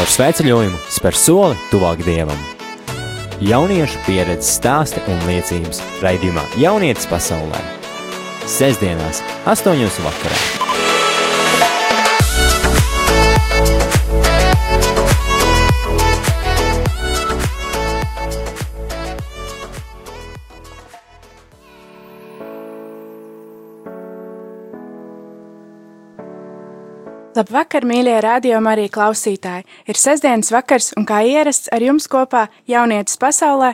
Caur sveceļojumu spēr soli tuvāk dievam. Jauniešu pieredzes stāsti un liecības raidījumā Jaunietis pasaulē. Sesdienās, 8. vakarā. Labvakar, mīļie rādījumi arī klausītāji! Ir sestdienas vakars un kā ierasts ar jums kopā jaunietis pasaulē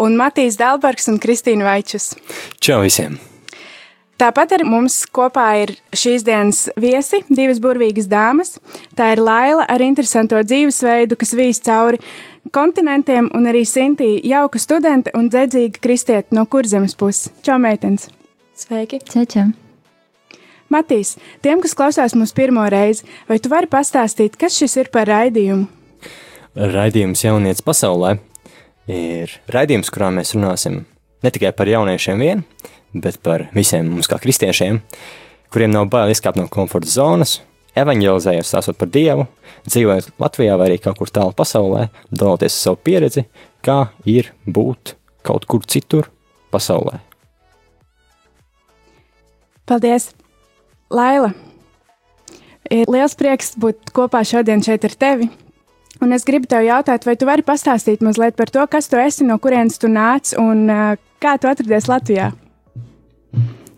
un Matīs Dalbergs un Kristīna Vaičus. Čau visiem! Tāpat ar mums kopā ir šīs dienas viesi, divas burvīgas dāmas. Tā ir Laila ar interesanto dzīvesveidu, kas vīs cauri kontinentiem, un arī Sintī, jauka studente un dedzīga kristieta no kurzemes puses. Čau, meitenes! Sveiki! Čau! Matīs, tiem, kas klausās mums pirmo reizi, vai tu vari pastāstīt, kas šis ir par raidījumu? Raidījums Jaunietis pasaulē ir raidījums, kurā mēs runāsim ne tikai par jauniešiem vien, bet par visiem mums kā kristiešiem, kuriem nav bail izkāpt no komforta zonas, evanģelizējot, stāstot par Dievu, dzīvojot Latvijā vai arī kaut kur tālu pasaulē, daloties ar savu pieredzi, kā ir būt kaut kur citur pasaulē. Paldies! Laila, ir liels prieks būt kopā šodien šeit ar tevi. Un es gribu tev jautāt, vai tu vari pastāstīt mazliet par to, kas tu esi, no kurienes tu nāc un uh, kā tu atradies Latvijā?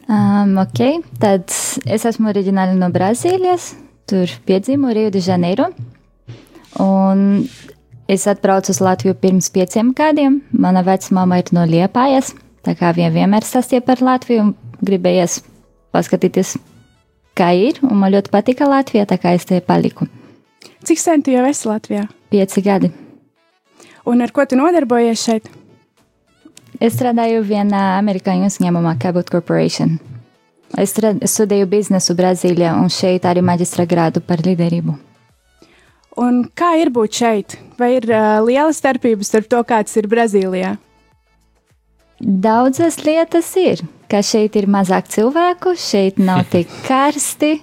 Um, ok, tad es esmu oriģināli no Brazīlijas, tur piedzimu Rio de Janeiro. Un es atbraucu uz Latviju pirms pieciem gadiem. Mana vecmāma ir no Liepājas, tā kā viņa vienmēr sastiepa ar Latviju un gribējies paskatīties, kā ir, un man ļoti patika Latvija, tā kā es te paliku. Cik sen tu jau esi Latvijā? Pieci gadi. Un ar ko tu nodarbojies šeit? Es strādāju vienā amerikāņu uzņēmumā, Cabot Corporation. Es studēju biznesu Brazīlijā un šeit arī maģistra grādu par līderību. Un kā ir būt šeit? Vai ir uh, liela starpība starp to, kāds ir Brazīlijā? Daudzas lietas ir ka šeit ir mazāk cilvēku, šeit nav tik karsti.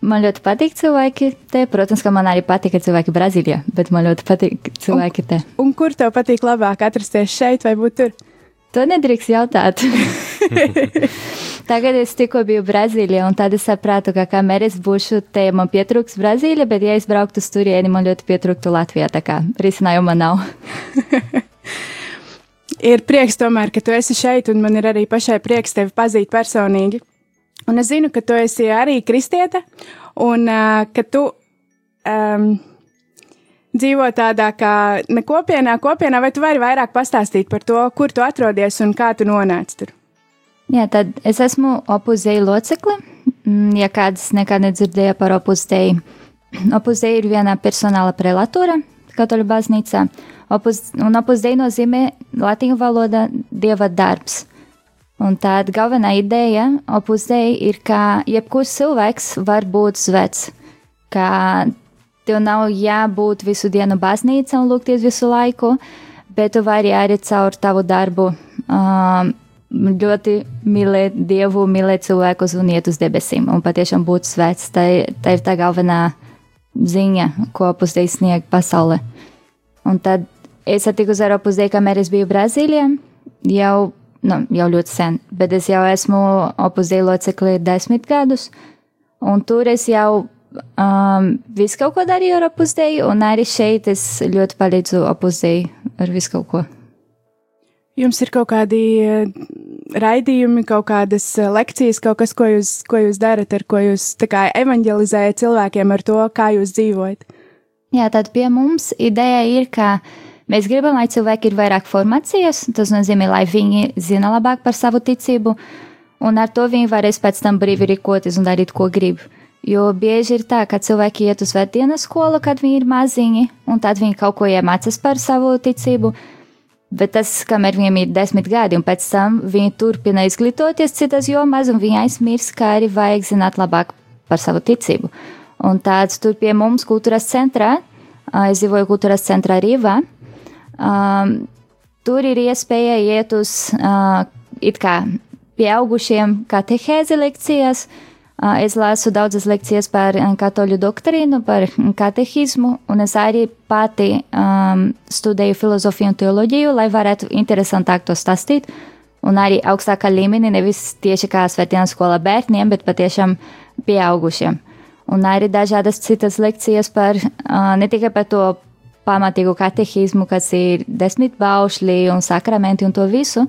Man ļoti patīk cilvēki te. Protams, ka man arī patīk cilvēki Brazīlijā, bet man ļoti patīk cilvēki te. Un, un kur tev patīk labāk atrasties šeit vai būt tur? To nedrīkst jautāt. Tagad es tikko biju Brazīlijā, un tad es sapratu, ka kamēr es būšu te, man pietrūks Brazīlija, bet ja es brauktu uz turieni, man ļoti pietrūktu Latvijā. Tā kā risinājuma nav. ir prieks tomēr, ka tu esi šeit, un man ir arī pašai prieks tevi pazīt personīgi. Un es zinu, ka tu esi arī kristiete, un uh, ka tu um, dzīvo tādā kā ne kopienā, kopienā, vai tu vari vairāk pastāstīt par to, kur tu atrodies un kā tu nonāci tur? Jā, tad es esmu opuzēja locekle. Mm, ja kāds nekad nedzirdēja par opuzēju, opuzēja ir viena personāla prelatūra katoļu baznīcā. Opus, un opus dei nozīmē latīņu valodā dieva darbs. Un tāda galvenā ideja opus dei ir, ka jebkurš cilvēks var būt svets, ka tev nav jābūt visu dienu baznīcā un lūgties visu laiku, bet tu vari arī caur tavu darbu um, ļoti mīlēt Dievu, mīlēt cilvēkus un iet uz debesīm un patiešām būt svēts. Tā, tā ir tā galvenā ziņa, ko pusdienas sniegt pasaulē. Un tad Es satiku Eiropas Dēļ, kamēr es biju Brazīlijā, jau, nu, jau ļoti sen, bet es jau esmu Opus Dēļ locekli desmit gadus, un tur es jau um, visu kaut ko darīju ar Opus Dēļ, un arī šeit es ļoti palīdzu Opus Dēļ ar visu kaut ko. Jums ir kaut kādi raidījumi, kaut kādas eh, lekcijas, kaut kas, ko jūs, ko jūs darat, ar ko jūs kā, evanģelizējat cilvēkiem ar to, kā jūs dzīvojat? Jā, tad pie mums ideja ir, ka Mēs gribam, lai cilvēki ir vairāk formācijas, tas nozīmē, lai viņi zina labāk par savu ticību, un ar to viņi varēs pēc tam brīvi rīkoties un darīt, ko grib. Jo bieži ir tā, ka cilvēki iet uz svētdienas skolu, kad viņi ir maziņi, un tad viņi kaut ko iemācās par savu ticību. Bet tas, kamēr viņiem ir desmit gadi, un pēc tam viņi turpina izglītoties citas jomās, un viņi aizmirst, kā arī vajag zināt labāk par savu ticību. Un tāds tur pie mums kultūras centrā, es dzīvoju kultūras centrā Rīvā, Um, tur ir iespēja iet uz uh, it kā pieaugušiem katehēzi lekcijas, Es lasu daudzas lekcijas par katoļu doktrīnu, par katehismu, un es arī pati um, studēju filozofiju un teoloģiju, lai varētu interesantāk to stāstīt. Un arī augstākā līmenī, nevis tieši kā svētdienas skolā bērniem, bet patiešām pieaugušiem. Un arī dažādas citas lekcijas par uh, ne tikai par to pamatīgu katehismu, kas ir desmit baušļi un sakramenti un to visu,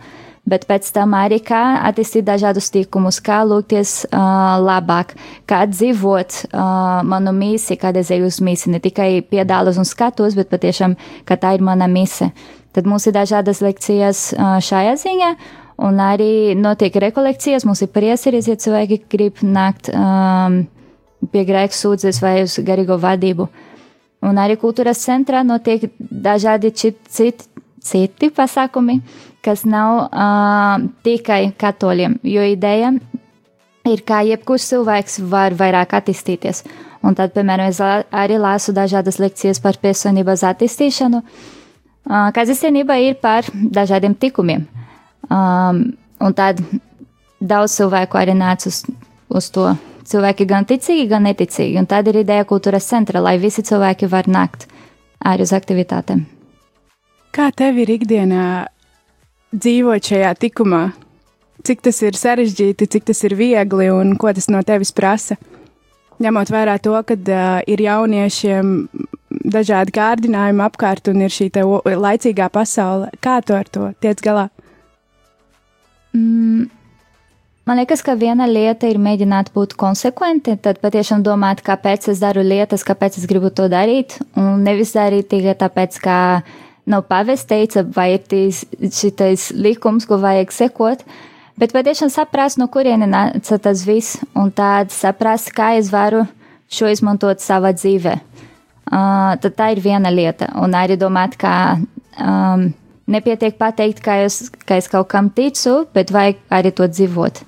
bet pēc tam arī kā attīstīt dažādus tikumus, kā lūgties uh, labāk, kā dzīvot uh, manu mīsi, es eju uz mīsi, ne tikai piedālos un skatos, bet patiešām, ka tā ir mana mise. Tad mums ir dažādas lekcijas uh, šajā ziņā, un arī notiek rekolekcijas, mums ir prieseris, ja cilvēki grib nākt um, pie grēku sūdzes vai uz garīgo vadību. Un arī kultūras centrā notiek dažādi citi, citi pasākumi, kas nav uh, tikai katoļiem, jo ideja ir, kā jebkurš cilvēks var vairāk attīstīties. Un tad, piemēram, es arī lasu dažādas lekcijas par personības attīstīšanu, uh, kas īstenībā ir par dažādiem tikumiem. Um, un tad daudz cilvēku arī nāca uz, uz to cilvēki gan ticīgi, gan neticīgi. Un tāda ir ideja kultūras centra, lai visi cilvēki var nākt arī uz aktivitātēm. Kā tev ir ikdienā dzīvot šajā tikumā? Cik tas ir sarežģīti, cik tas ir viegli un ko tas no tevis prasa? Ņemot vērā to, ka uh, ir jauniešiem dažādi kārdinājumi apkārt un ir šī laicīgā pasaule, kā tu ar to tiec galā? Mm, Man liekas, ka viena lieta ir mēģināt būt konsekventi, tad patiešām domāt, kāpēc es daru lietas, kāpēc es gribu to darīt, un nevis darīt tikai tāpēc, ka nav pavest teica, vai ir šitais likums, ko vajag sekot, bet patiešām saprast, no kurieni nāca tas viss, un tād saprast, kā es varu šo izmantot savā dzīvē. Uh, tad tā ir viena lieta, un arī domāt, ka um, nepietiek pateikt, ka es, ka es kaut kam ticu, bet vajag arī to dzīvot.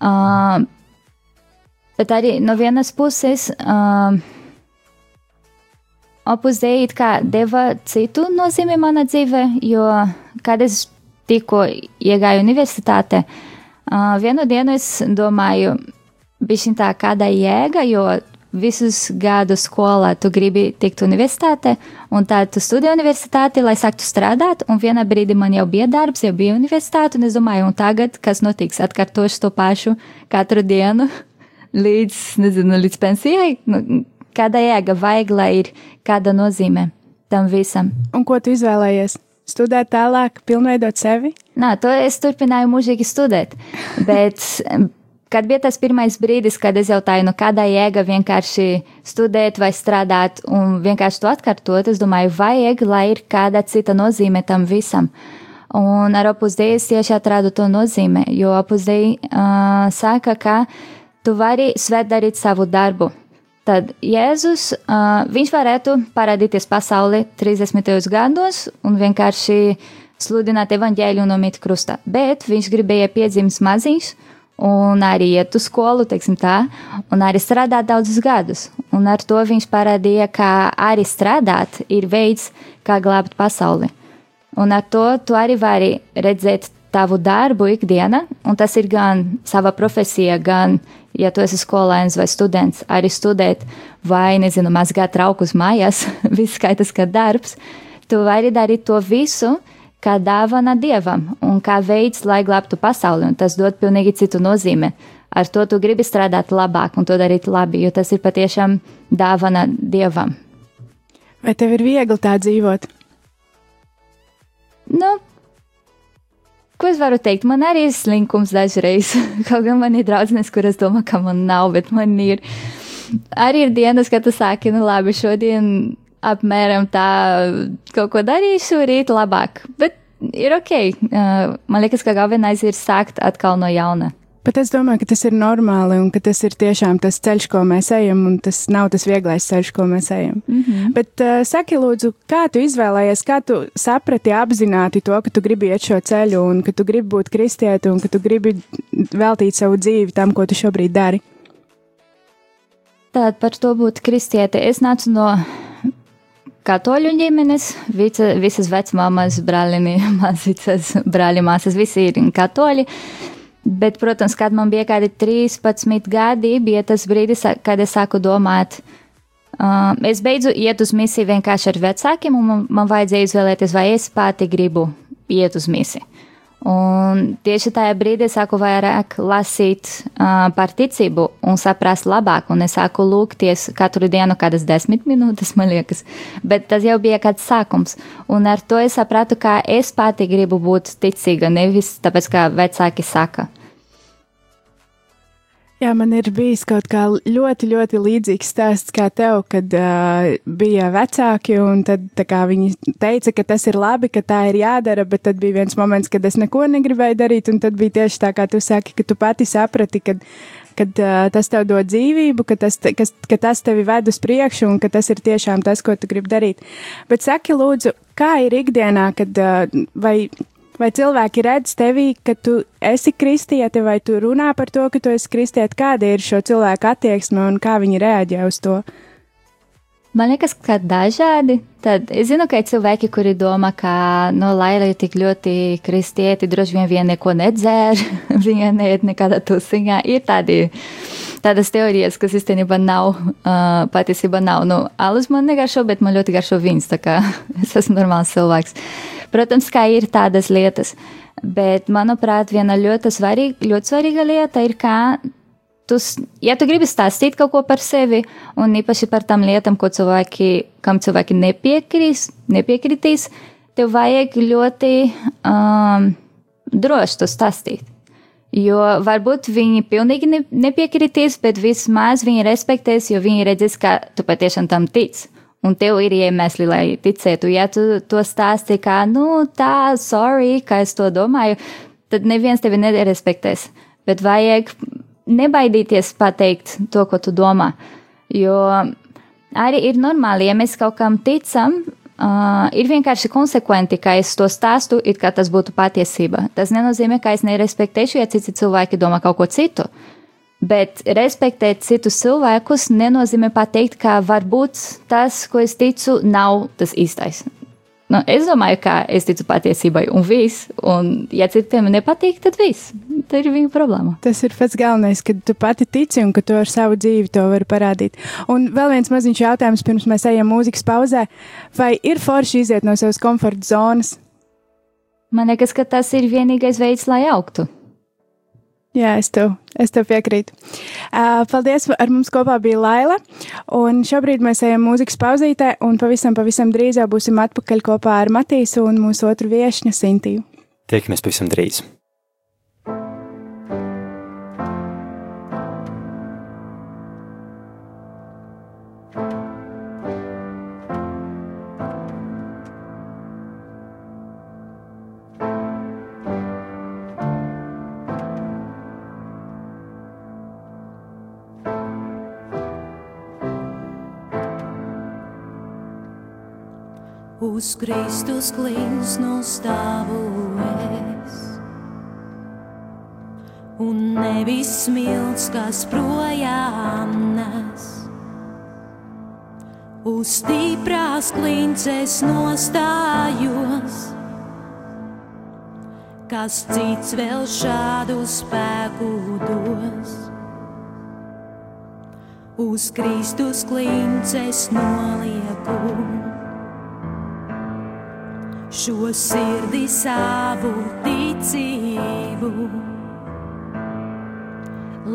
Uh, bet arī no vienas puses, uh, Opus Dei it kā deva citu nozīmi manā dzīvē, jo, kad es tikko iegāju universitātē, uh, vienu dienu es domāju, bišķiņ tā kāda jēga, jo visus gadus skolā tu gribi tikt universitātē, un tad tu studē universitāti, lai sāktu strādāt, un vienā brīdī man jau bija darbs, jau bija universitāte, un es domāju, un tagad, kas notiks, atkārtošu to pašu katru dienu līdz, nezinu, līdz pensijai, nu, kāda jēga vajag, lai ir kāda nozīme tam visam. Un ko tu izvēlējies? Studēt tālāk, pilnveidot sevi? Nā, to es turpināju mūžīgi studēt, bet kad bija tas pirmais brīdis, kad es jautāju, nu kādā jēga vienkārši studēt vai strādāt un vienkārši to atkārtot, es domāju, vajag, lai ir kāda cita nozīme tam visam. Un ar opus dei es tieši atradu to nozīme, jo opus dei uh, saka, ka tu vari svēt darīt savu darbu. Tad Jēzus, uh, viņš varētu parādīties pasaulē 30. gados un vienkārši sludināt evaņģēļu un nomiet krustā, bet viņš gribēja piedzimt maziņš, un arī iet uz skolu, teiksim tā, un arī strādāt daudzus gadus. Un ar to viņš parādīja, ka arī strādāt ir veids, kā glābt pasauli. Un ar to tu arī vari redzēt tavu darbu ikdiena, un tas ir gan sava profesija, gan, ja tu esi skolēns vai students, arī studēt vai, nezinu, mazgāt traukus mājās, viss skaitas kā darbs. Tu vari darīt to visu, kā dāvana dievam un kā veids, lai glābtu pasauli, un tas dod pilnīgi citu nozīmi. Ar to tu gribi strādāt labāk un to darīt labi, jo tas ir patiešām dāvana dievam. Vai tev ir viegli tā dzīvot? Nu, ko es varu teikt? Man arī ir slinkums dažreiz. Kaut gan man ir draudzenes, kuras domā, ka man nav, bet man ir. Arī ir dienas, kad tu sāki, nu labi, šodien apmēram tā kaut ko darīšu, rīt labāk. Bet ir ok. Uh, man liekas, ka galvenais ir sākt atkal no jauna. Bet es domāju, ka tas ir normāli un ka tas ir tiešām tas ceļš, ko mēs ejam, un tas nav tas vieglais ceļš, ko mēs ejam. Mm -hmm. Bet uh, saki, lūdzu, kā tu izvēlējies, kā tu saprati apzināti to, ka tu gribi iet šo ceļu, un ka tu gribi būt kristieti, un ka tu gribi veltīt savu dzīvi tam, ko tu šobrīd dari? Tātad par to būt kristieti. Es nācu no katoļu ģimenes, vica, visas vecmāmas, brālini, māsas, brāļi, māsas, visi ir katoļi. Bet, protams, kad man bija kādi 13 gadi, bija tas brīdis, kad es sāku domāt, uh, es beidzu iet uz misiju vienkārši ar vecākiem, un man, man vajadzēja izvēlēties, vai es pati gribu iet uz misiju. Un tieši tajā brīdī sāku vairāk lasīt uh, par ticību un saprast labāk, un es sāku lūgties katru dienu, kādas desmit minūtes, man liekas. Bet tas jau bija kāds sākums, un ar to es sapratu, ka es pati gribu būt ticīga, nevis tāpēc, kā vecāki saka. Jā, man ir bijis kaut kā ļoti, ļoti līdzīgs stāsts kā tev, kad uh, bija vecāki, un tad viņi teica, ka tas ir labi, ka tā ir jādara, bet tad bija viens moments, kad es neko negribēju darīt, un tad bija tieši tā, kā tu saki, ka tu pati saprati, kad, kad uh, tas tev dod dzīvību, ka tas, kas, ka tas tevi ved uz priekšu, un ka tas ir tiešām tas, ko tu gribi darīt. Bet saki, lūdzu, kā ir ikdienā, kad uh, vai Vai cilvēki redz tevī, ka tu esi kristieti, vai tu runā par to, ka tu esi kristieti? Kāda ir šo cilvēku attieksme un kā viņi reaģē uz to? Man liekas, ka dažādi. Tad es zinu, ka ir cilvēki, kuri domā, ka no nu, Laila ir tik ļoti kristieti, droši vien vien neko nedzēr, viņa neiet nekādā tusiņā. Ir tādi, tādas teorijas, kas īstenībā nav, uh, patiesībā nav. Nu, alus man negaršo, bet man ļoti garšo viņas, tā kā es esmu normāls cilvēks. Protams, kā ir tādas lietas, bet manuprāt, viena ļoti svarīga, ļoti svarīga lieta ir, kā tu, ja tu gribi stāstīt kaut ko par sevi, un īpaši par tām lietām, cilvēki, kam cilvēki nepiekrīs, nepiekritīs, tev vajag ļoti um, droši to stāstīt. Jo varbūt viņi pilnīgi ne, nepiekritīs, bet vismaz viņi respektēs, jo viņi redzēs, ka tu patiešām tam tici. Un tev ir iemesli, lai ticētu. Ja tu to stāsti kā, nu, tā, sorry, ka es to domāju, tad neviens tevi nerespektēs. Bet vajag nebaidīties pateikt to, ko tu domā. Jo arī ir normāli, ja mēs kaut kam ticam, uh, ir vienkārši konsekventi, ka es to stāstu, it kā tas būtu patiesība. Tas nenozīmē, ka es nerespektēšu, ja citi cilvēki domā kaut ko citu. Bet respektēt citus cilvēkus nenozīmē pateikt, ka varbūt tas, ko es ticu, nav tas īstais. Nu, es domāju, ka es ticu patiesībai, un viss. Un, ja citiem nepatīk, tad viss. Tā ir viņa problēma. Tas ir pats galvenais, ka tu pati tici un ka tu ar savu dzīvi to vari parādīt. Un vēl viens maziņš jautājums, pirms mēs ejam mūzikas pauzē. Vai ir forši iziet no savas komforta zonas? Man liekas, ka tas ir vienīgais veids, lai augtu. Jā, es tev, es tev piekrītu. Uh, paldies, ar mums kopā bija Laila. Un šobrīd mēs ejam mūzikas pauzītē, un pavisam, pavisam drīz jau būsim atpakaļ kopā ar Matīsu un mūsu otru viešņu Sintiju. Tiekamies pavisam drīz! Uz Kristus klīns no stāvu es. Un nevis smilts, kas projām nes. Uz stiprās klinces nostājos, kas cits vēl šādu spēku dos. Uz Kristus klinces nolieku šo sirdi savu ticību.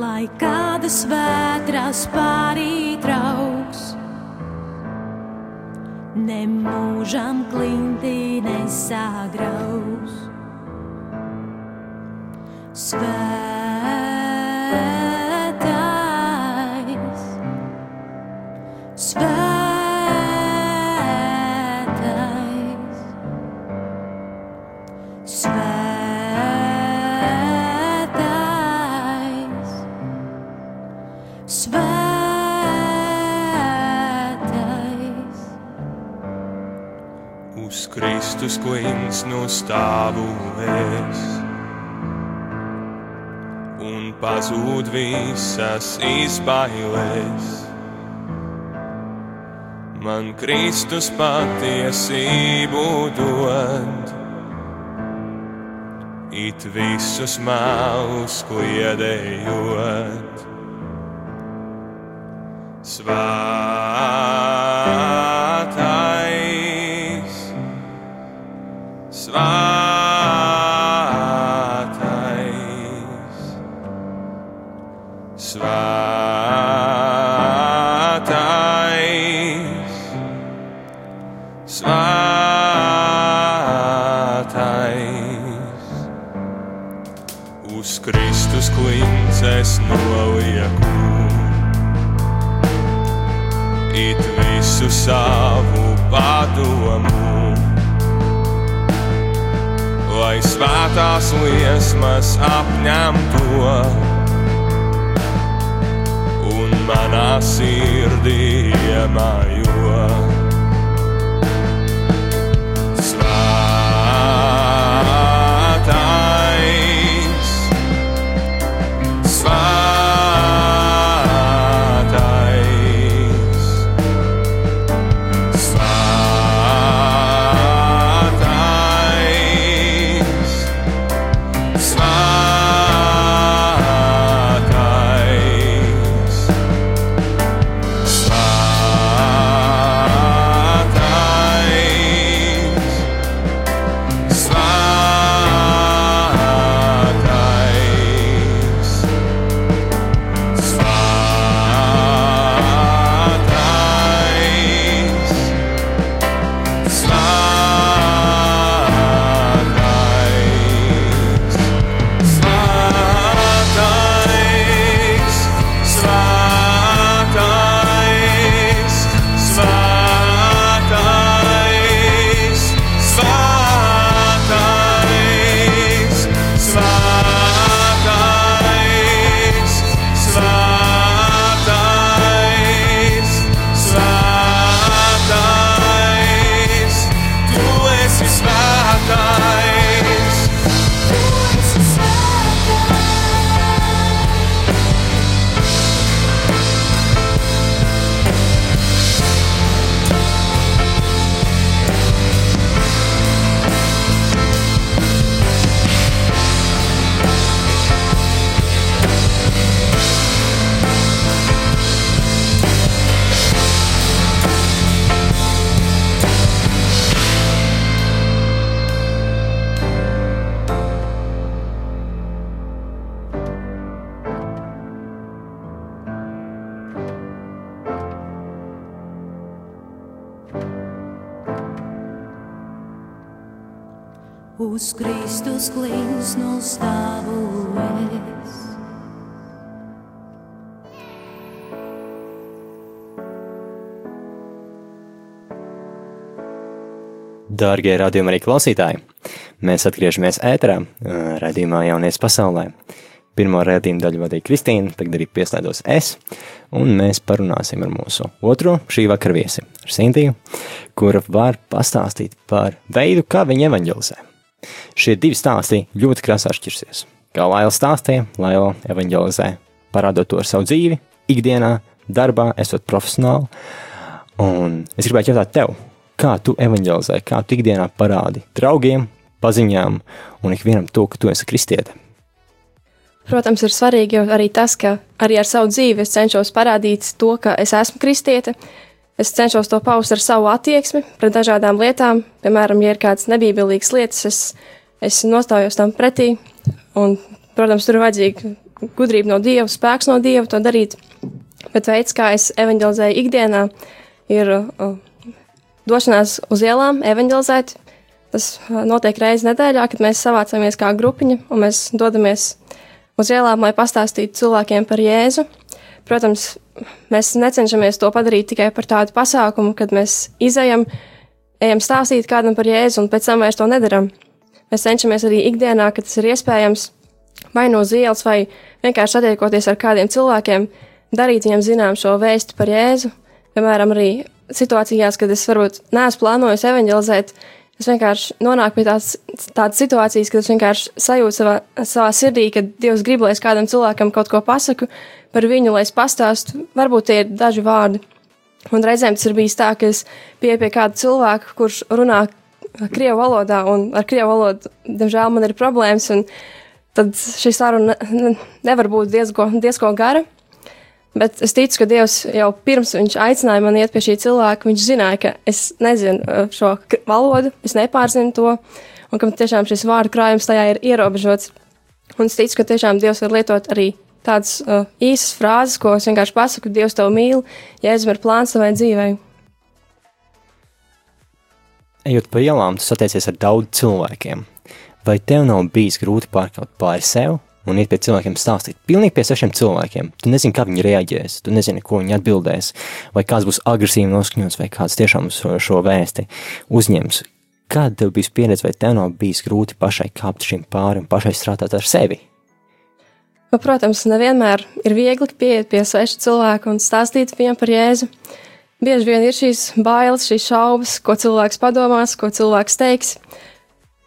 Lai kādas vētras pārītrauks, nemūžam klinti nesagraus. uz Kristus klints nostāvulies. Un pazūd visas izbailēs. Man Kristus patiesību dod, it visus mēlus kliedējot. Svētā! Visu savu padomu, lai svētās liesmas apņemto un manā sirdī iemājo. Uz Kristus klīns no stāvoties. Dārgie radījuma arī klausītāji, mēs atgriežamies ēterā, ā, raidījumā Jaunies pasaulē. Pirmo raidījumu daļu vadīja Kristīna, tagad arī pieslēdzos es, un mēs parunāsim ar mūsu otro šī vakara viesi, ar Sintiju, kura var pastāstīt par veidu, kā viņa evanģelizē. Šie divi stāsti ļoti krāsā atšķirsies. Kā Laila stāstīja, Laila evanģelizē, parādot to ar savu dzīvi, ikdienā, darbā, esot profesionāli. Un es gribētu jautāt tev, kā tu evanģelizē, kā tu ikdienā parādi draugiem, paziņām un ikvienam to, ka tu esi kristiete. Protams, ir svarīgi arī tas, ka arī ar savu dzīvi es cenšos parādīt to, ka es esmu kristiete. Es cenšos to paust ar savu attieksmi pret dažādām lietām. Piemēram, ja ir kādas nebībīgas lietas, es, es nostājos tam pretī. Un, protams, tur ir vajadzīga gudrība no Dieva, spēks no Dieva to darīt. Bet veids, kā es evanģelizēju ikdienā, ir uh, došanās uz ielām, evanģelizēt. Tas notiek reizes nedēļā, kad mēs savācamies kā grupiņa un mēs dodamies uz ielām, lai pastāstītu cilvēkiem par Jēzu. Protams, mēs necenšamies to padarīt tikai par tādu pasākumu, kad mēs izējam, ejam stāstīt kādam par Jēzu un pēc tam vairs to nedaram. Mēs cenšamies arī ikdienā, kad tas ir iespējams, vai no ielas, vai vienkārši satiekoties ar kādiem cilvēkiem, darīt viņiem zinām šo vēstu par Jēzu. Piemēram, arī situācijās, kad es varbūt neesmu plānojis evanģelizēt, es vienkārši nonāku pie tādas, tādas situācijas, kad es vienkārši sajūtu savā, savā sirdī, ka Dievs grib, lai es kādam cilvēkam kaut ko pasaku par viņu, lai es pastāstu. Varbūt tie ir daži vārdi. Un reizēm tas ir bijis tā, ka es pieeju pie kāda cilvēka, kurš runā krievu valodā, un ar krievu valodu, diemžēl, man ir problēmas, un tad šī saruna ne, nevar būt diezko, diezko gara. Bet es ticu, ka Dievs jau pirms viņš aicināja mani iet pie šī cilvēka, viņš zināja, ka es nezinu uh, šo valodu, es nepārzinu to, un ka tiešām šis vārdu krājums tajā ir ierobežots. Un es ticu, ka tiešām Dievs var lietot arī tādas uh, īsas frāzes, ko es vienkārši pasaku, Dievs tev mīl, Jēzus ir plāns savai dzīvei. Ejot pa ielām, tu satiecies ar daudz cilvēkiem. Vai tev nav bijis grūti pārkāpt pāri sev un iet pie cilvēkiem stāstīt? Pilnīgi pie sešiem cilvēkiem. Tu nezini, kā viņi reaģēs, tu nezini, ko viņi atbildēs, vai kāds būs agresīvi noskaņots, vai kāds tiešām šo, šo vēsti uzņems. Kāda tev bija pieredze, vai tev nav bijis grūti pašai kāpt šim pāri un pašai strādāt ar sevi? Nu, protams, nevienmēr ir viegli pieiet pie sveša cilvēka un stāstīt viņam par Jēzu. Bieži vien ir šīs bailes, šīs šaubas, ko cilvēks padomās, ko cilvēks teiks.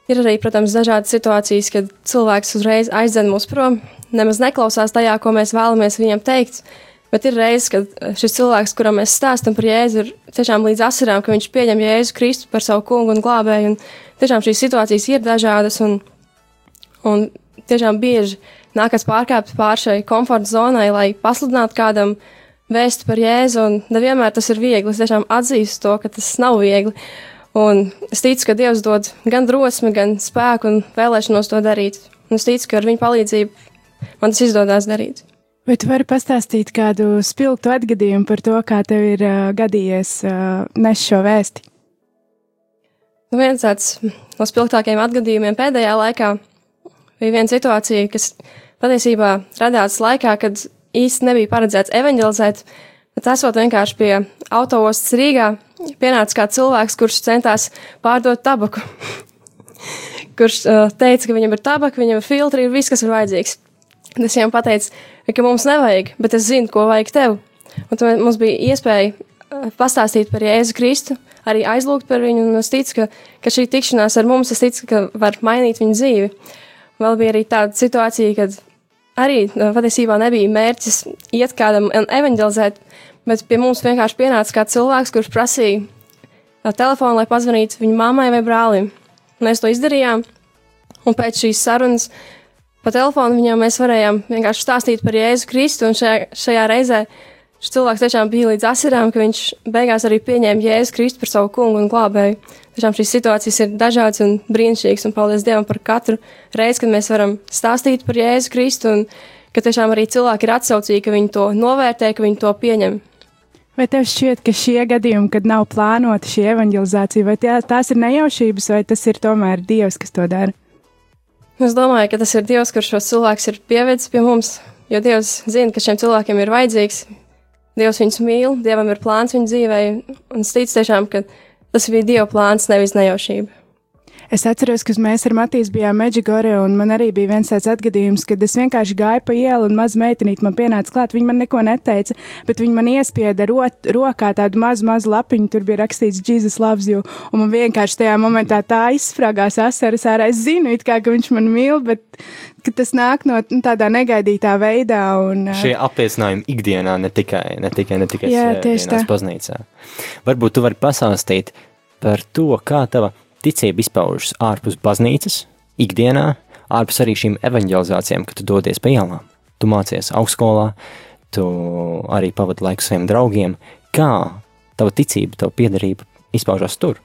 Ir arī, protams, dažādas situācijas, kad cilvēks uzreiz aizdzen mūs prom, nemaz neklausās tajā, ko mēs vēlamies viņam teikt. Bet ir reizes, kad šis cilvēks, kuram mēs stāstām par Jēzu, ir tiešām līdz asarām, ka viņš pieņem Jēzu Kristu par savu kungu un glābēju. Un tiešām šīs situācijas ir dažādas un, un tiešām bieži nākas pārkāpt pār šai komforta zonai, lai pasludinātu kādam vēstu par Jēzu. Un nevienmēr tas ir viegli. Es tiešām atzīstu to, ka tas nav viegli. Un es ticu, ka Dievs dod gan drosmi, gan spēku un vēlēšanos to darīt. Un es ticu, ka ar viņa palīdzību man tas izdodas darīt. Vai tu vari pastāstīt kādu spilgtu atgadījumu par to, kā tev ir uh, gadījies uh, nes šo vēsti? Nu, viens tāds no spilgtākajiem atgadījumiem pēdējā laikā bija viena situācija, kas patiesībā radās laikā, kad īsti nebija paredzēts evanģelizēt, bet esot vienkārši pie autostas Rīgā, pienāca kāds cilvēks, kurš centās pārdot tabaku. kurš uh, teica, ka viņam ir tabaka, viņam ir filtri, ir viss, kas ir vajadzīgs. Un Es viņam pateicu, ka mums nevajag, bet es zinu, ko vajag tev. Un tad mums bija iespēja uh, pastāstīt par Jēzu Kristu, arī aizlūgt par viņu, un es ticu, ka, ka šī tikšanās ar mums, es ticu, ka var mainīt viņu dzīvi. Vēl bija arī tāda situācija, kad arī patiesībā nebija mērķis iet kādam un evanģelizēt, bet pie mums vienkārši pienāca kāds cilvēks, kurš prasīja telefonu, lai pazvanītu viņa mammai vai brālim. Mēs to izdarījām, un pēc šīs sarunas pa telefonu viņam mēs varējām vienkārši stāstīt par Jēzu Kristu, un šajā, šajā reizē šis cilvēks tiešām bija līdz asarām, ka viņš beigās arī pieņēma Jēzu Kristu par savu kungu un glābēju. Tiešām šīs situācijas ir dažādas un brīnišķīgas, un paldies Dievam par katru reizi, kad mēs varam stāstīt par Jēzu Kristu, un ka tiešām arī cilvēki ir atsaucīgi, ka viņi to novērtē, ka viņi to pieņem. Vai tev šķiet, ka šie gadījumi, kad nav plānota šī evanģelizācija, vai tie, tās ir nejaušības, vai tas ir tomēr Dievs, kas to dara? Es domāju, ka tas ir Dievs, kurš šos cilvēkus ir pievedis pie mums, jo Dievs zina, ka šiem cilvēkiem ir vajadzīgs. Dievs viņus mīl, Dievam ir plāns viņu dzīvei, un es ticu tiešām, ka tas bija Dieva plāns, nevis nejaušība. Es atceros, ka mēs ar Matīs bijām Meģigorē, un man arī bija viens tāds atgadījums, kad es vienkārši gāju pa ielu, un maza meitenīte man pienāca klāt. Viņa man neko neteica, bet viņa man iespieda rot, rokā tādu mazu, mazu lapiņu, tur bija rakstīts Jesus loves you, un man vienkārši tajā momentā tā izsprāgās asaras ārā. Es zinu, it kā, ka viņš man mīl, bet tas nāk no nu, tādā negaidītā veidā. Un, Šie apliecinājumi ikdienā, ne tikai, ne tikai, ne tikai Jā, tieši tā. baznīcā. Varbūt tu vari pastāstīt par to, kā tava ticība izpaužas ārpus baznīcas, ikdienā, ārpus arī šīm evanģelizācijām, kad tu dodies pa ielām. Tu mācies augstskolā, tu arī pavadi laiku saviem draugiem. Kā tava ticība, tava piedarība izpaužas tur?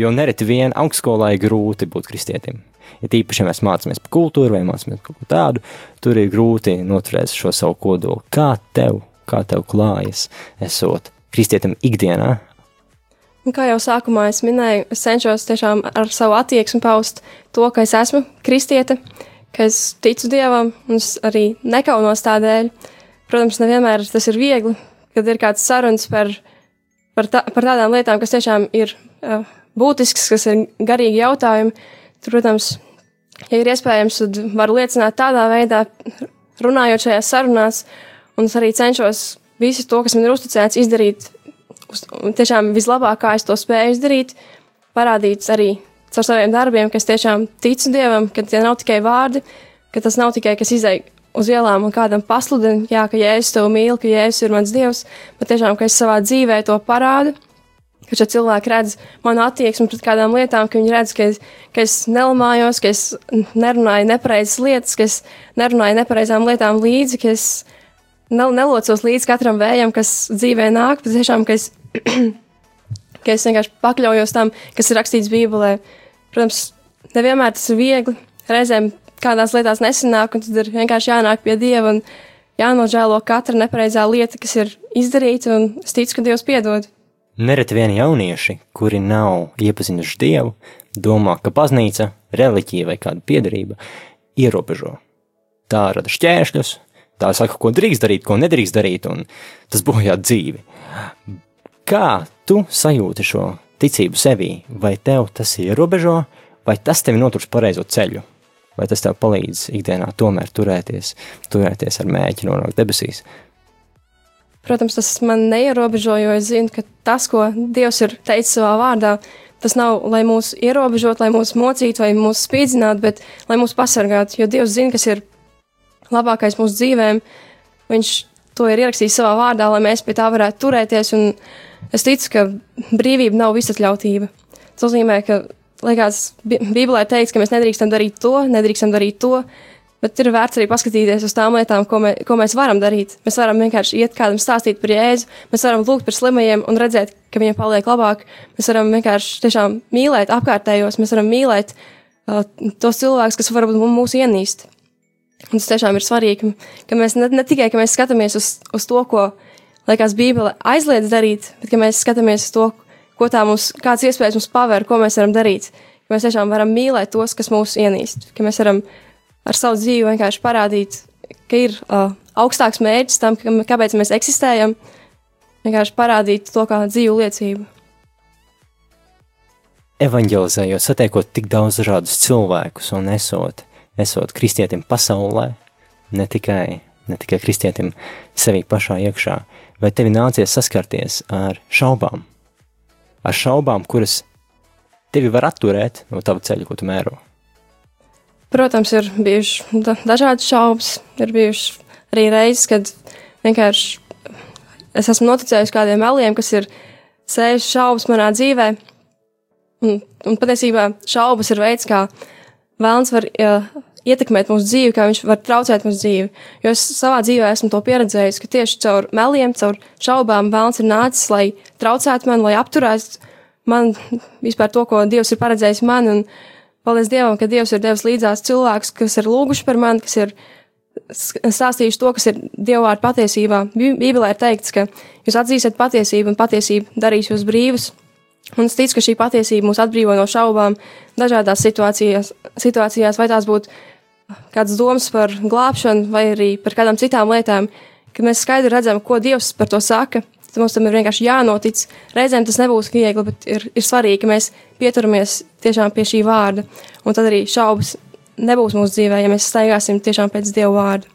Jo nereti vien augstskolā ir grūti būt kristietim. Ja tīpaši, ja mēs mācāmies par kultūru vai mācāmies kaut ko tādu, tur ir grūti noturēt šo savu kodolu. Kā tev, kā tev klājas, esot kristietim ikdienā, kā jau sākumā es minēju, es cenšos tiešām ar savu attieksmi paust to, ka es esmu kristiete, ka es ticu dievam, un es arī nekaunos tādēļ. Protams, nevienmēr tas ir viegli, kad ir kāds sarunas par, par, tā, par tādām lietām, kas tiešām ir uh, būtisks, kas ir garīgi jautājumi. Tur, protams, ja ir iespējams, tad varu liecināt tādā veidā, runājot šajās sarunās, un es arī cenšos visu to, kas man ir uzticēts, izdarīt tiešām vislabāk, kā es to spēju izdarīt, parādīt arī caur saviem darbiem, ka es tiešām ticu Dievam, ka tie nav tikai vārdi, ka tas nav tikai kas izai uz ielām un kādam pasludina, jā, ka Jēzus tev mīl, ka Jēzus ir mans Dievs, bet tiešām, ka es savā dzīvē to parādu, ka šie cilvēki redz manu attieksmi pret kādām lietām, ka viņi redz, ka es, ka es nelamājos, ka es nerunāju nepareizas lietas, ka es nerunāju nepareizām lietām līdzi, ka es nel nelocos līdz katram vējam, kas dzīvē nāk, bet tiešām, ka es, ka es vienkārši pakļaujos tam, kas ir rakstīts Bībelē. Protams, nevienmēr tas ir viegli, reizēm kādās lietās nesanāk, un tad ir vienkārši jānāk pie Dieva un jānožēlo katra nepareizā lieta, kas ir izdarīta, un es ticu, ka Dievs piedod. Nereti vien jaunieši, kuri nav iepazinuši Dievu, domā, ka baznīca, reliģija vai kāda piedarība ierobežo. Tā rada šķēršļus, tā saka, ko drīkst darīt, ko nedrīkst darīt, un tas bojā dzīvi. Kā tu sajūti šo ticību sevī? Vai tev tas ierobežo, vai tas tevi notur uz pareizo ceļu? Vai tas tev palīdz ikdienā tomēr turēties, turēties ar mēģi nonākt debesīs? Protams, tas man neierobežo, jo es zinu, ka tas, ko Dievs ir teicis savā vārdā, tas nav, lai mūs ierobežotu, lai mūs mocītu vai mūs spīdzinātu, bet lai mūs pasargātu. Jo Dievs zina, kas ir labākais mūsu dzīvēm. Viņš to ir ierakstījis savā vārdā, lai mēs pie tā varētu turēties. Un es ticu, ka brīvība nav visatļautība. Tas nozīmē, ka, lai kāds Bībelē teiks, ka mēs nedrīkstam darīt to, nedrīkstam darīt to, bet ir vērts arī paskatīties uz tām lietām, ko, mē, ko mēs varam darīt. Mēs varam vienkārši iet kādam stāstīt par jēzu, mēs varam lūgt par slimajiem un redzēt, ka viņiem paliek labāk. Mēs varam vienkārši tiešām mīlēt apkārtējos, mēs varam mīlēt uh, tos cilvēkus, kas varbūt mūs ienīst. Un tas tiešām ir svarīgi, ka mēs ne, ne tikai ka mēs skatāmies uz, uz to, ko liekas Bībele aizliedz darīt, bet ka mēs skatāmies uz to, ko tā mums, kādas iespējas mums paver, ko mēs varam darīt. Ka mēs tiešām varam mīlēt tos, kas mūs ienīst, ka mēs varam ar savu dzīvi vienkārši parādīt, ka ir uh, augstāks mērķis tam, ka, kāpēc mēs eksistējam, vienkārši parādīt to kā dzīvu liecību. Evangelizējot, satiekot tik daudz dažādus cilvēkus un esot, esot kristietim pasaulē, ne tikai, ne tikai kristietim sevī pašā iekšā, vai tevi nācies saskarties ar šaubām? Ar šaubām, kuras tevi var atturēt no tava ceļa, ko tu mēro. Protams, ir bijušas da dažādas šaubas, ir bijušas arī reizes, kad vienkārši es esmu noticējis kādiem meliem, kas ir sēžas šaubas manā dzīvē. Un, un patiesībā šaubas ir veids, kā vēlams var ja, ietekmēt mūsu dzīvi, kā viņš var traucēt mūsu dzīvi. Jo es savā dzīvē esmu to pieredzējis, ka tieši caur meliem, caur šaubām vēlams ir nācis, lai traucētu man, lai apturētu man vispār to, ko Dievs ir paredzējis man. Un paldies Dievam, ka Dievs ir devis līdzās cilvēkus, kas ir lūguši par mani, kas ir stāstījuši to, kas ir Dieva vārdu patiesībā. Bībelē ir teikts, ka jūs atzīsiet patiesību un patiesība darīs jūs brīvus. Un es ticu, ka šī patiesība mūs atbrīvo no šaubām dažādās situācijās, situācijās vai tās būtu kādas domas par glābšanu, vai arī par kādām citām lietām, kad mēs skaidri redzam, ko Dievs par to saka. Tad mums tam ir vienkārši jānotic. Reizēm tas nebūs viegli, bet ir, ir svarīgi, ka mēs pieturamies tiešām pie šī vārda. Un tad arī šaubas nebūs mūsu dzīvē, ja mēs staigāsim tiešām pēc Dieva vārda.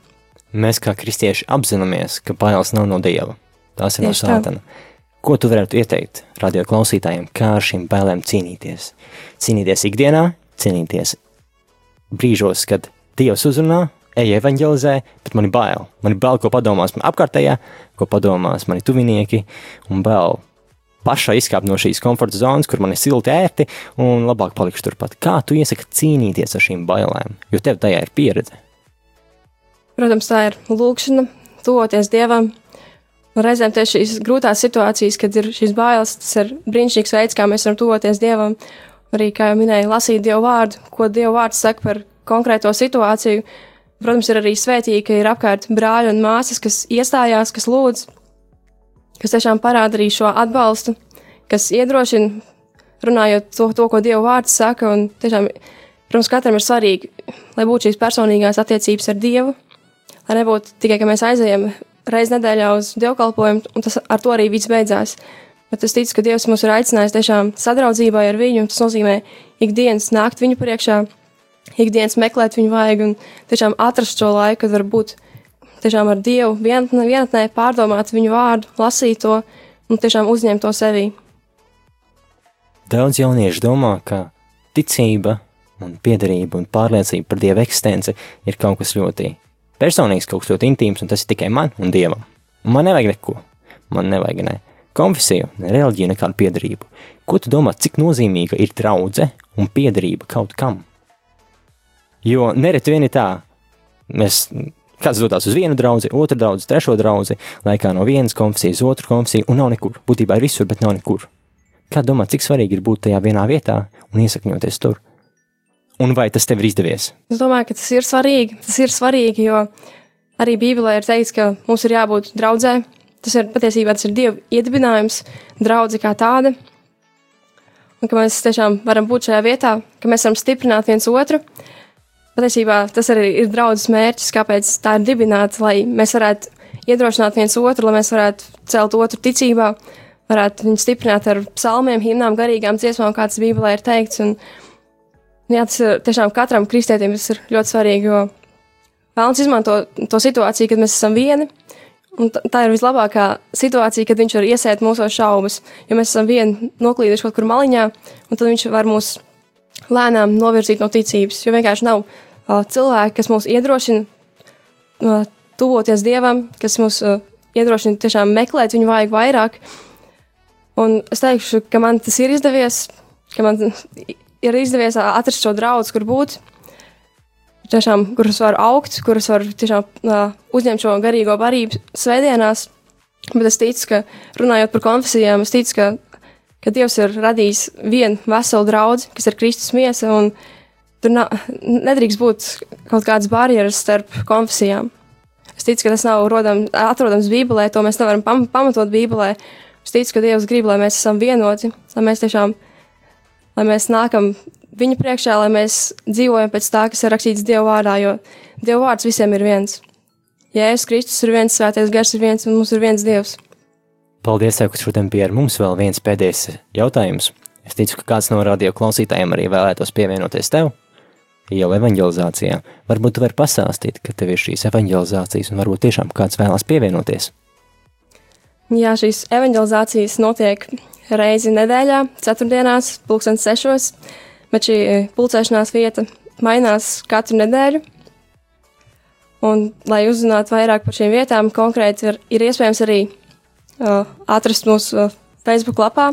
Mēs kā kristieši apzināmies, ka bailes nav no Dieva. Tās ir no Tieši tā. sātana. Ko tu varētu ieteikt radio klausītājiem, kā ar šīm bailēm cīnīties? Cīnīties ikdienā, cīnīties brīžos, kad Dievs uzrunā, ej evanģelizē, bet man ir bail. Man ir bail, ko padomās man apkārtējā, ko padomās mani tuvinieki, un bail pašā izkāpt no šīs komforta zonas, kur man ir silti ērti, un labāk palikšu turpat. Kā tu iesaki cīnīties ar šīm bailēm, jo tev tajā ir pieredze? Protams, tā ir lūkšana, tuvoties Dievam. Un reizēm tieši šīs grūtās situācijas, kad ir šīs bailes, tas ir brīnišķīgs veids, kā mēs varam tuvoties Dievam. Arī, kā jau minēju, lasīt Dievu vārdu, ko Dievu vārds saka par konkrēto situāciju. Protams, ir arī svētīgi, ka ir apkārt brāļi un māsas, kas iestājās, kas lūdz, kas tiešām parāda arī šo atbalstu, kas iedrošina, runājot to, to ko Dieva vārds saka. Un tiešām, protams, katram ir svarīgi, lai būtu šīs personīgās attiecības ar Dievu, lai nebūtu tikai, ka mēs aizējam reizi nedēļā uz dievkalpojumu, un tas ar to arī viss beidzās. Bet es ticu, ka Dievs mūs ir aicinājis tiešām sadraudzībai ar viņu, un tas nozīmē ikdienas nākt viņu priekšā, ikdienas meklēt viņu vajag un tiešām atrast šo laiku, kad var būt tiešām ar Dievu vienatnē, vienatnē pārdomāt viņu vārdu, lasīt to un tiešām uzņemt to sevī. Daudz jauniešu domā, ka ticība un piederība un pārliecība par Dieva eksistenci ir kaut kas ļoti personīgs, kaut kas ļoti intīms, un tas ir tikai man un Dievam. Un man nevajag neko. Man nevajag ne konfesiju, ne reliģiju, nekādu piedarību. Ko tu domā, cik nozīmīga ir draudzene un piedarība kaut kam? Jo nereti vien ir tā, mēs kāds dodas uz vienu draugu, otru draugu, trešo draugu, laikā no vienas konfesijas, otru konfesiju, un nav nekur. Būtībā ir visur, bet nav nekur. Kā domā, cik svarīgi ir būt tajā vienā vietā un iesakņoties tur? Un vai tas tev ir izdevies? Es domāju, ka tas ir svarīgi. Tas ir svarīgi, jo arī Bībelē ir teikts, ka mums ir jābūt draudzē. Tas ir patiesībā tas ir Dieva iedibinājums, draudzene kā tāda. Un ka mēs tiešām varam būt šajā vietā, ka mēs varam stiprināt viens otru. Patiesībā tas arī ir draudzes mērķis, kāpēc tā ir dibināta, lai mēs varētu iedrošināt viens otru, lai mēs varētu celt otru ticībā, varētu viņu stiprināt ar psalmiem, himnām, garīgām dziesmām, kā tas Bībelē ir teikts. Un, jā, tas ir tiešām katram kristietim tas ir ļoti svarīgi, jo Vēlams izmanto to situāciju, kad mēs esam vieni. Tā- ir vislabākā situācija, kad viņš var iesēt mūsu šaubas. Jo mēs esam vieni noklīduši kaut kur maliņā, un tad viņš var mūs lēnām novirzīt no ticības. Jo vienkārši nav cilvēki, kas mūs iedrošina tuvoties dievam, kas mūs iedrošina tiešām meklēt viņu vajag vairāk. Un es teikšu, ka man tas ir izdevies, ka man ir izdevies atrast šo draugu, kur būt tiešām, kuras var augt, kuras var tiešām uh, uzņemt šo garīgo barību svētdienās. Bet es ticu, ka runājot par konfesijām, es ticu, ka, ka Dievs ir radījis vienu veselu draugu, kas ir Kristus miesa, un tur na, nedrīkst būt kaut kādas barjeras starp konfesijām. Es ticu, ka tas nav rodam, atrodams Bībelē, to mēs nevaram pam pamatot Bībelē. Es ticu, ka Dievs grib, lai mēs esam vienoti, lai mēs tiešām, lai mēs nākam viņa priekšā, lai mēs dzīvojam pēc tā, kas ir rakstīts Dieva vārdā, jo Dieva vārds visiem ir viens. Jēzus Kristus ir viens, Svētais Gars ir viens, un mums ir viens Dievs. Paldies, tev, ka šodien bija ar mums vēl viens pēdējais jautājums. Es ticu, ka kāds no radio klausītājiem arī vēlētos pievienoties tev. Jau evanģelizācijā. Varbūt tu vari pastāstīt, ka tev ir šīs evanģelizācijas, un varbūt tiešām kāds vēlās pievienoties. Jā, šīs evanģelizācijas notiek reizi nedēļā, ceturtdienās, pulksten sešos, bet šī pulcēšanās vieta mainās katru nedēļu. Un, lai uzzinātu vairāk par šīm vietām, konkrēti ir, ir iespējams arī uh, atrast mūsu uh, Facebook lapā,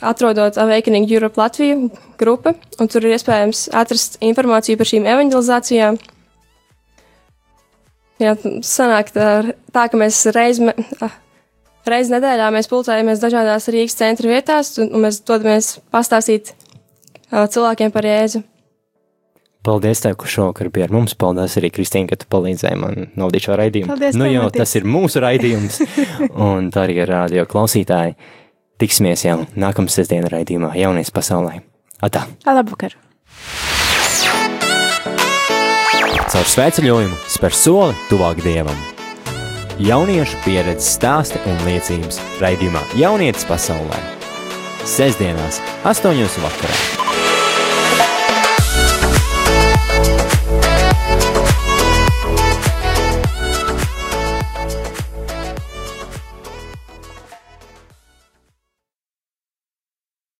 atrodot Awakening Europe Latviju grupu, un tur ir iespējams atrast informāciju par šīm evanģelizācijām. Jā, sanāk tā, tā ka mēs reiz, ah, reiz nedēļā mēs pulcējamies dažādās Rīgas centra vietās, un, un mēs dodamies pastāstīt uh, cilvēkiem par Jēzu. Paldies, tev, ka šovakar bija ar mums. Paldies arī Kristīne, ka tu palīdzēji man novadīt šo raidījumu. Paldies, nu, jau tas ir mūsu raidījums, un tā arī ir radio klausītāji. Tiksimies jau nākamā sestdienas raidījumā, jaunais pasaulē. Atā! Labvakar! Caur svētceļojumu spēr soli tuvāk dievam. Jauniešu pieredzes stāsti un liecības raidījumā Jaunietis pasaulē. Sestdienās, 8.00 vakarā.